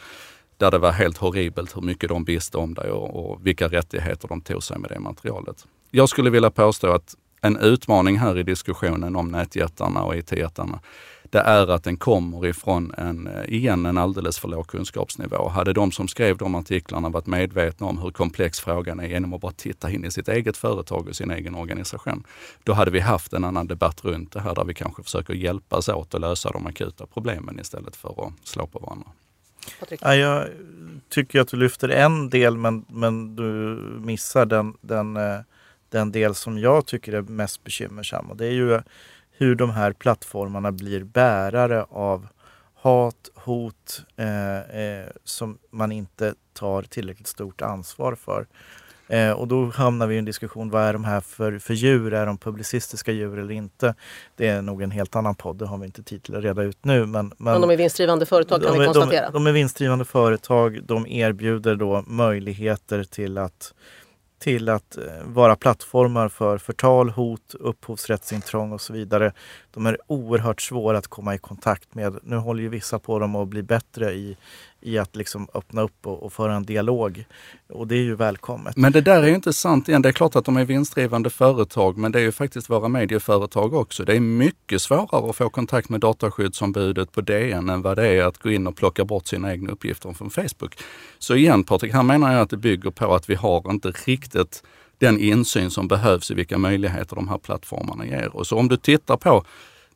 där det var helt horribelt hur mycket de visste om dig och, och vilka rättigheter de tog sig med det materialet. Jag skulle vilja påstå att en utmaning här i diskussionen om nätjättarna och IT-jättarna, det är att den kommer ifrån en, eh, igen, en alldeles för låg kunskapsnivå. Hade de som skrev de artiklarna varit medvetna om hur komplex frågan är genom att bara titta in i sitt eget företag och sin egen organisation, då hade vi haft en annan debatt runt det här där vi kanske försöker hjälpas åt att lösa de akuta problemen istället för att slå på varandra. Ja, jag tycker att du lyfter en del men, men du missar den, den, eh, den del som jag tycker är mest bekymmersam. Och det är ju hur de här plattformarna blir bärare av hat, hot eh, eh, som man inte tar tillräckligt stort ansvar för. Eh, och då hamnar vi i en diskussion, vad är de här för, för djur? Är de publicistiska djur eller inte? Det är nog en helt annan podd, det har vi inte tid till att reda ut nu. Men, men, men de är vinstdrivande företag kan de, vi konstatera. De, de är vinstdrivande företag, de erbjuder då möjligheter till att till att eh, vara plattformar för förtal, hot, upphovsrättsintrång och så vidare. De är oerhört svåra att komma i kontakt med. Nu håller ju vissa på dem att bli bättre i, i att liksom öppna upp och, och föra en dialog. Och det är ju välkommet. Men det där är ju inte sant igen. Det är klart att de är vinstdrivande företag, men det är ju faktiskt våra medieföretag också. Det är mycket svårare att få kontakt med dataskyddsombudet på DN än vad det är att gå in och plocka bort sina egna uppgifter från Facebook. Så igen Patrik, här menar jag att det bygger på att vi har inte riktigt den insyn som behövs i vilka möjligheter de här plattformarna ger. Och så om du tittar på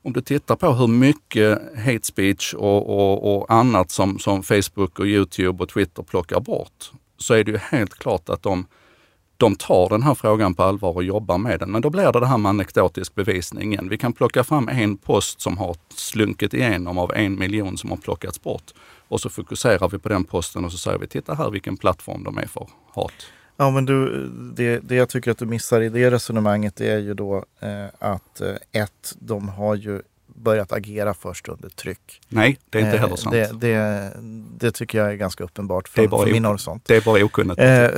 om du tittar på hur mycket hate speech och, och, och, annat som, som Facebook och Youtube och Twitter plockar bort, så är det ju helt klart att de, de tar den här frågan på allvar och jobbar med den. Men då blir det det här med anekdotisk bevisning igen. Vi kan plocka fram en post som har slunkit igenom av en miljon som har plockats bort. Och så fokuserar vi på den posten och så säger vi, titta här vilken plattform de är för hat. Ja, men du, det, det jag tycker att du missar i det resonemanget är ju då eh, att eh, ett, de har ju börjat agera först under tryck. Nej, det är inte heller sant. Det, det, det, tycker jag är ganska uppenbart från, från min horisont. Det är bara okunnigt. Eh,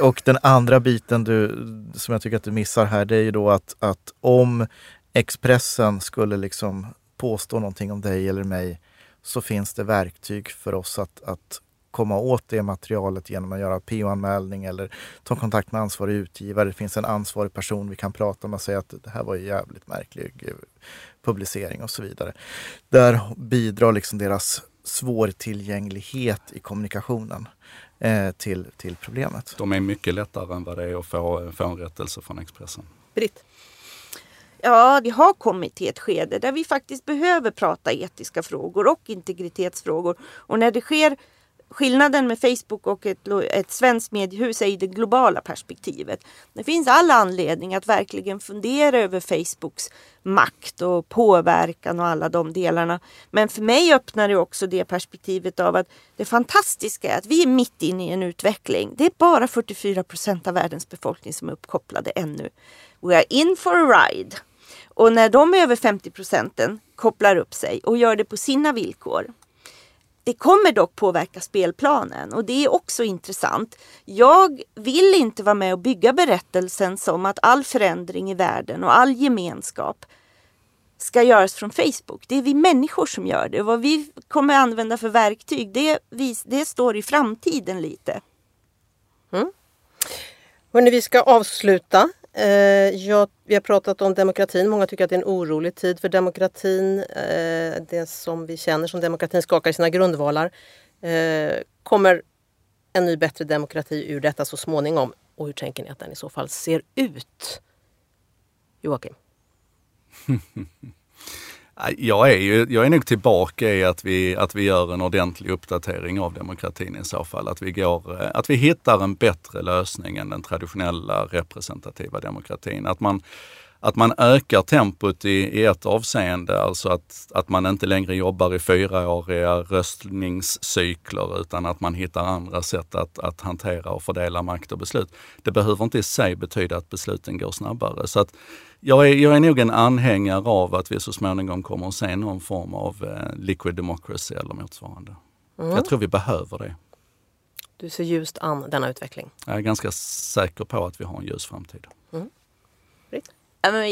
och, och den andra biten du, som jag tycker att du missar här, det är ju då att, att om Expressen skulle liksom påstå någonting om dig eller mig så finns det verktyg för oss att, att komma åt det materialet genom att göra PO-anmälning eller ta kontakt med ansvarig utgivare. Det finns en ansvarig person vi kan prata med och säga att det här var en jävligt märklig eh, publicering och så vidare. Där bidrar liksom deras svårtillgänglighet i kommunikationen eh, till, till problemet. De är mycket lättare än vad det är att få, få en rättelse från Expressen. Britt? Ja, vi har kommit till ett skede där vi faktiskt behöver prata etiska frågor och integritetsfrågor. Och när det sker skillnaden med Facebook och ett, ett svenskt mediehus är i det globala perspektivet. Det finns all anledning att verkligen fundera över Facebooks makt och påverkan och alla de delarna. Men för mig öppnar det också det perspektivet av att det fantastiska är att vi är mitt inne i en utveckling. Det är bara 44 procent av världens befolkning som är uppkopplade ännu. We are in for a ride. Och när de över 50 procenten kopplar upp sig och gör det på sina villkor det kommer dock påverka spelplanen och det är också intressant. Jag vill inte vara med och bygga berättelsen som att all förändring i världen och all gemenskap ska göras från Facebook. Det är vi människor som gör det. vad vi kommer använda för verktyg, det, det står i framtiden lite. Mm. Hörrni, vi ska avsluta. Eh, ja, vi har pratat om demokratin. Många tycker att det är en orolig tid för demokratin. Eh, det som vi känner som demokratin skakar i sina grundvalar. Eh, kommer en ny bättre demokrati ur detta så småningom? Och hur tänker ni att den i så fall ser ut? Joakim? [LAUGHS] Äh, jag är, ju, jag är nog tillbaka i att vi, att vi gör en ordentlig uppdatering av demokratin i så fall. Att vi, går, eh, att vi hittar en bättre lösning än den traditionella representativa demokratin. Att man, att man ökar tempot i, i ett avseende, alltså att, att man inte längre jobbar i fyraåriga röstningscykler utan att man hittar andra sätt att, att hantera och fördela makt och beslut. Det behöver inte i sig betyda att besluten går snabbare. Så att jag, är, jag är nog en anhängare av att vi så småningom kommer att se någon form av eh, liquid democracy eller motsvarande. Mm. Jag tror vi behöver det. Du ser ljust an denna utveckling? Jag är ganska säker på att vi har en ljus framtid. Mm.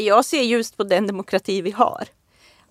Jag ser ljust på den demokrati vi har.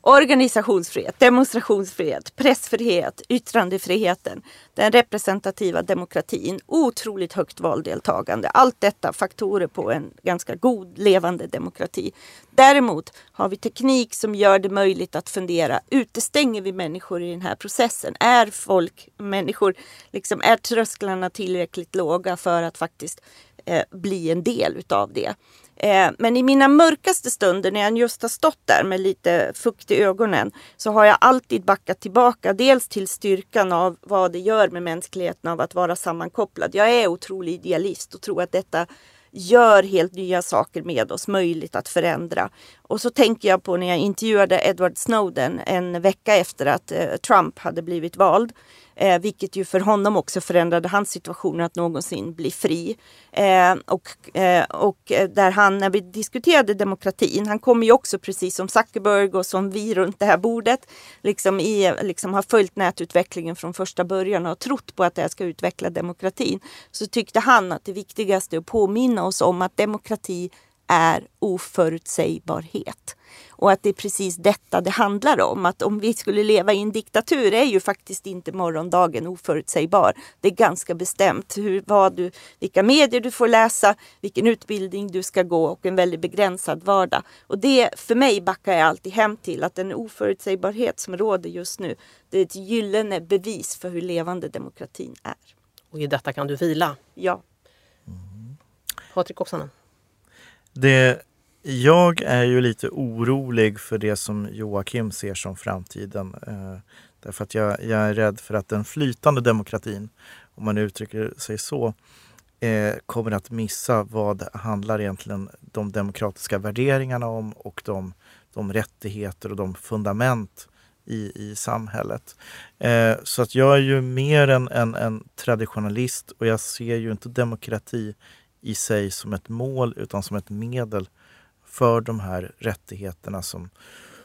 Organisationsfrihet, demonstrationsfrihet, pressfrihet, yttrandefriheten, den representativa demokratin, otroligt högt valdeltagande. Allt detta faktorer på en ganska god levande demokrati. Däremot har vi teknik som gör det möjligt att fundera, utestänger vi människor i den här processen? Är folk, människor, liksom, är trösklarna tillräckligt låga för att faktiskt eh, bli en del utav det? Eh, men i mina mörkaste stunder när jag just har stått där med lite fukt i ögonen så har jag alltid backat tillbaka. Dels till styrkan av vad det gör med mänskligheten av att vara sammankopplad. Jag är otrolig idealist och tror att detta gör helt nya saker med oss, möjligt att förändra. Och så tänker jag på när jag intervjuade Edward Snowden en vecka efter att eh, Trump hade blivit vald. Eh, vilket ju för honom också förändrade hans situation att någonsin bli fri. Eh, och, eh, och eh, där han, när vi diskuterade demokratin, han kommer ju också precis som Zuckerberg och som vi runt det här bordet, liksom, i, liksom har följt nätutvecklingen från första början och trott på att det här ska utveckla demokratin. Så tyckte han att det viktigaste är att påminna oss om att demokrati är oförutsägbarhet. Och att det är precis detta det handlar om. Att om vi skulle leva i en diktatur är ju faktiskt inte morgondagen oförutsägbar. Det är ganska bestämt hur, vad du, vilka medier du får läsa, vilken utbildning du ska gå och en väldigt begränsad vardag. Och det för mig backar jag alltid hem till att den oförutsägbarhet som råder just nu, det är ett gyllene bevis för hur levande demokratin är. Och i detta kan du vila? Ja. Mm. Patrik Oksanen? Det, jag är ju lite orolig för det som Joakim ser som framtiden. Eh, därför att jag, jag, är rädd för att den flytande demokratin, om man uttrycker sig så, eh, kommer att missa vad handlar egentligen de demokratiska värderingarna om och de, de rättigheter och de fundament i, i samhället. Eh, så att jag är ju mer en, en, en traditionalist och jag ser ju inte demokrati i sig som ett mål utan som ett medel för de här rättigheterna som,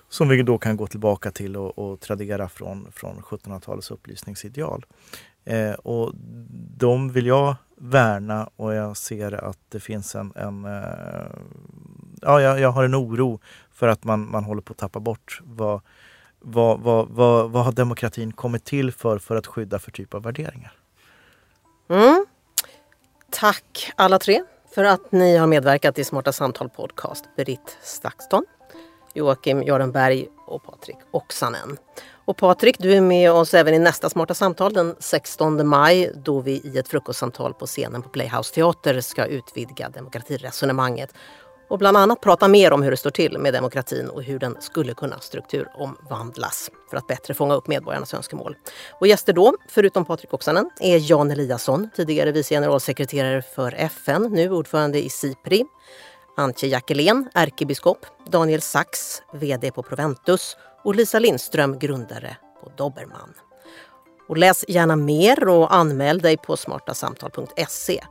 som vi då kan gå tillbaka till och, och tradera från, från 1700-talets upplysningsideal. Eh, och de vill jag värna och jag ser att det finns en... en eh, ja, jag, jag, har en oro för att man, man håller på att tappa bort vad, vad, vad, vad, vad har demokratin kommit till för, för att skydda för typ av värderingar. Mm. Tack alla tre för att ni har medverkat i Smarta Samtal Podcast. Britt Stakston, Joakim Görenberg och Patrik Oksanen. Och Patrik, du är med oss även i nästa Smarta Samtal den 16 maj då vi i ett frukostsamtal på scenen på Playhouse Teater ska utvidga demokratiresonemanget och bland annat prata mer om hur det står till med demokratin och hur den skulle kunna strukturomvandlas för att bättre fånga upp medborgarnas önskemål. Och gäster då, förutom Patrik Oksanen, är Jan Eliasson, tidigare vice generalsekreterare för FN, nu ordförande i SIPRI, Antje Jackelén, ärkebiskop, Daniel Sachs, VD på Proventus och Lisa Lindström, grundare på Dobermann. Och läs gärna mer och anmäl dig på smartasamtal.se.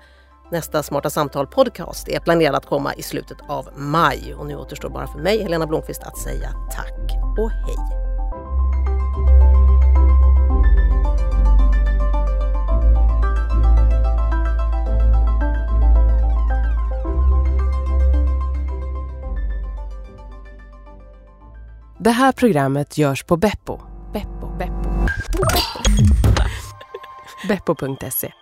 Nästa Smarta Samtal podcast är planerad att komma i slutet av maj och nu återstår bara för mig, Helena Blomqvist, att säga tack och hej. Det här programmet görs på Beppo. Beppo. Beppo. Beppo.se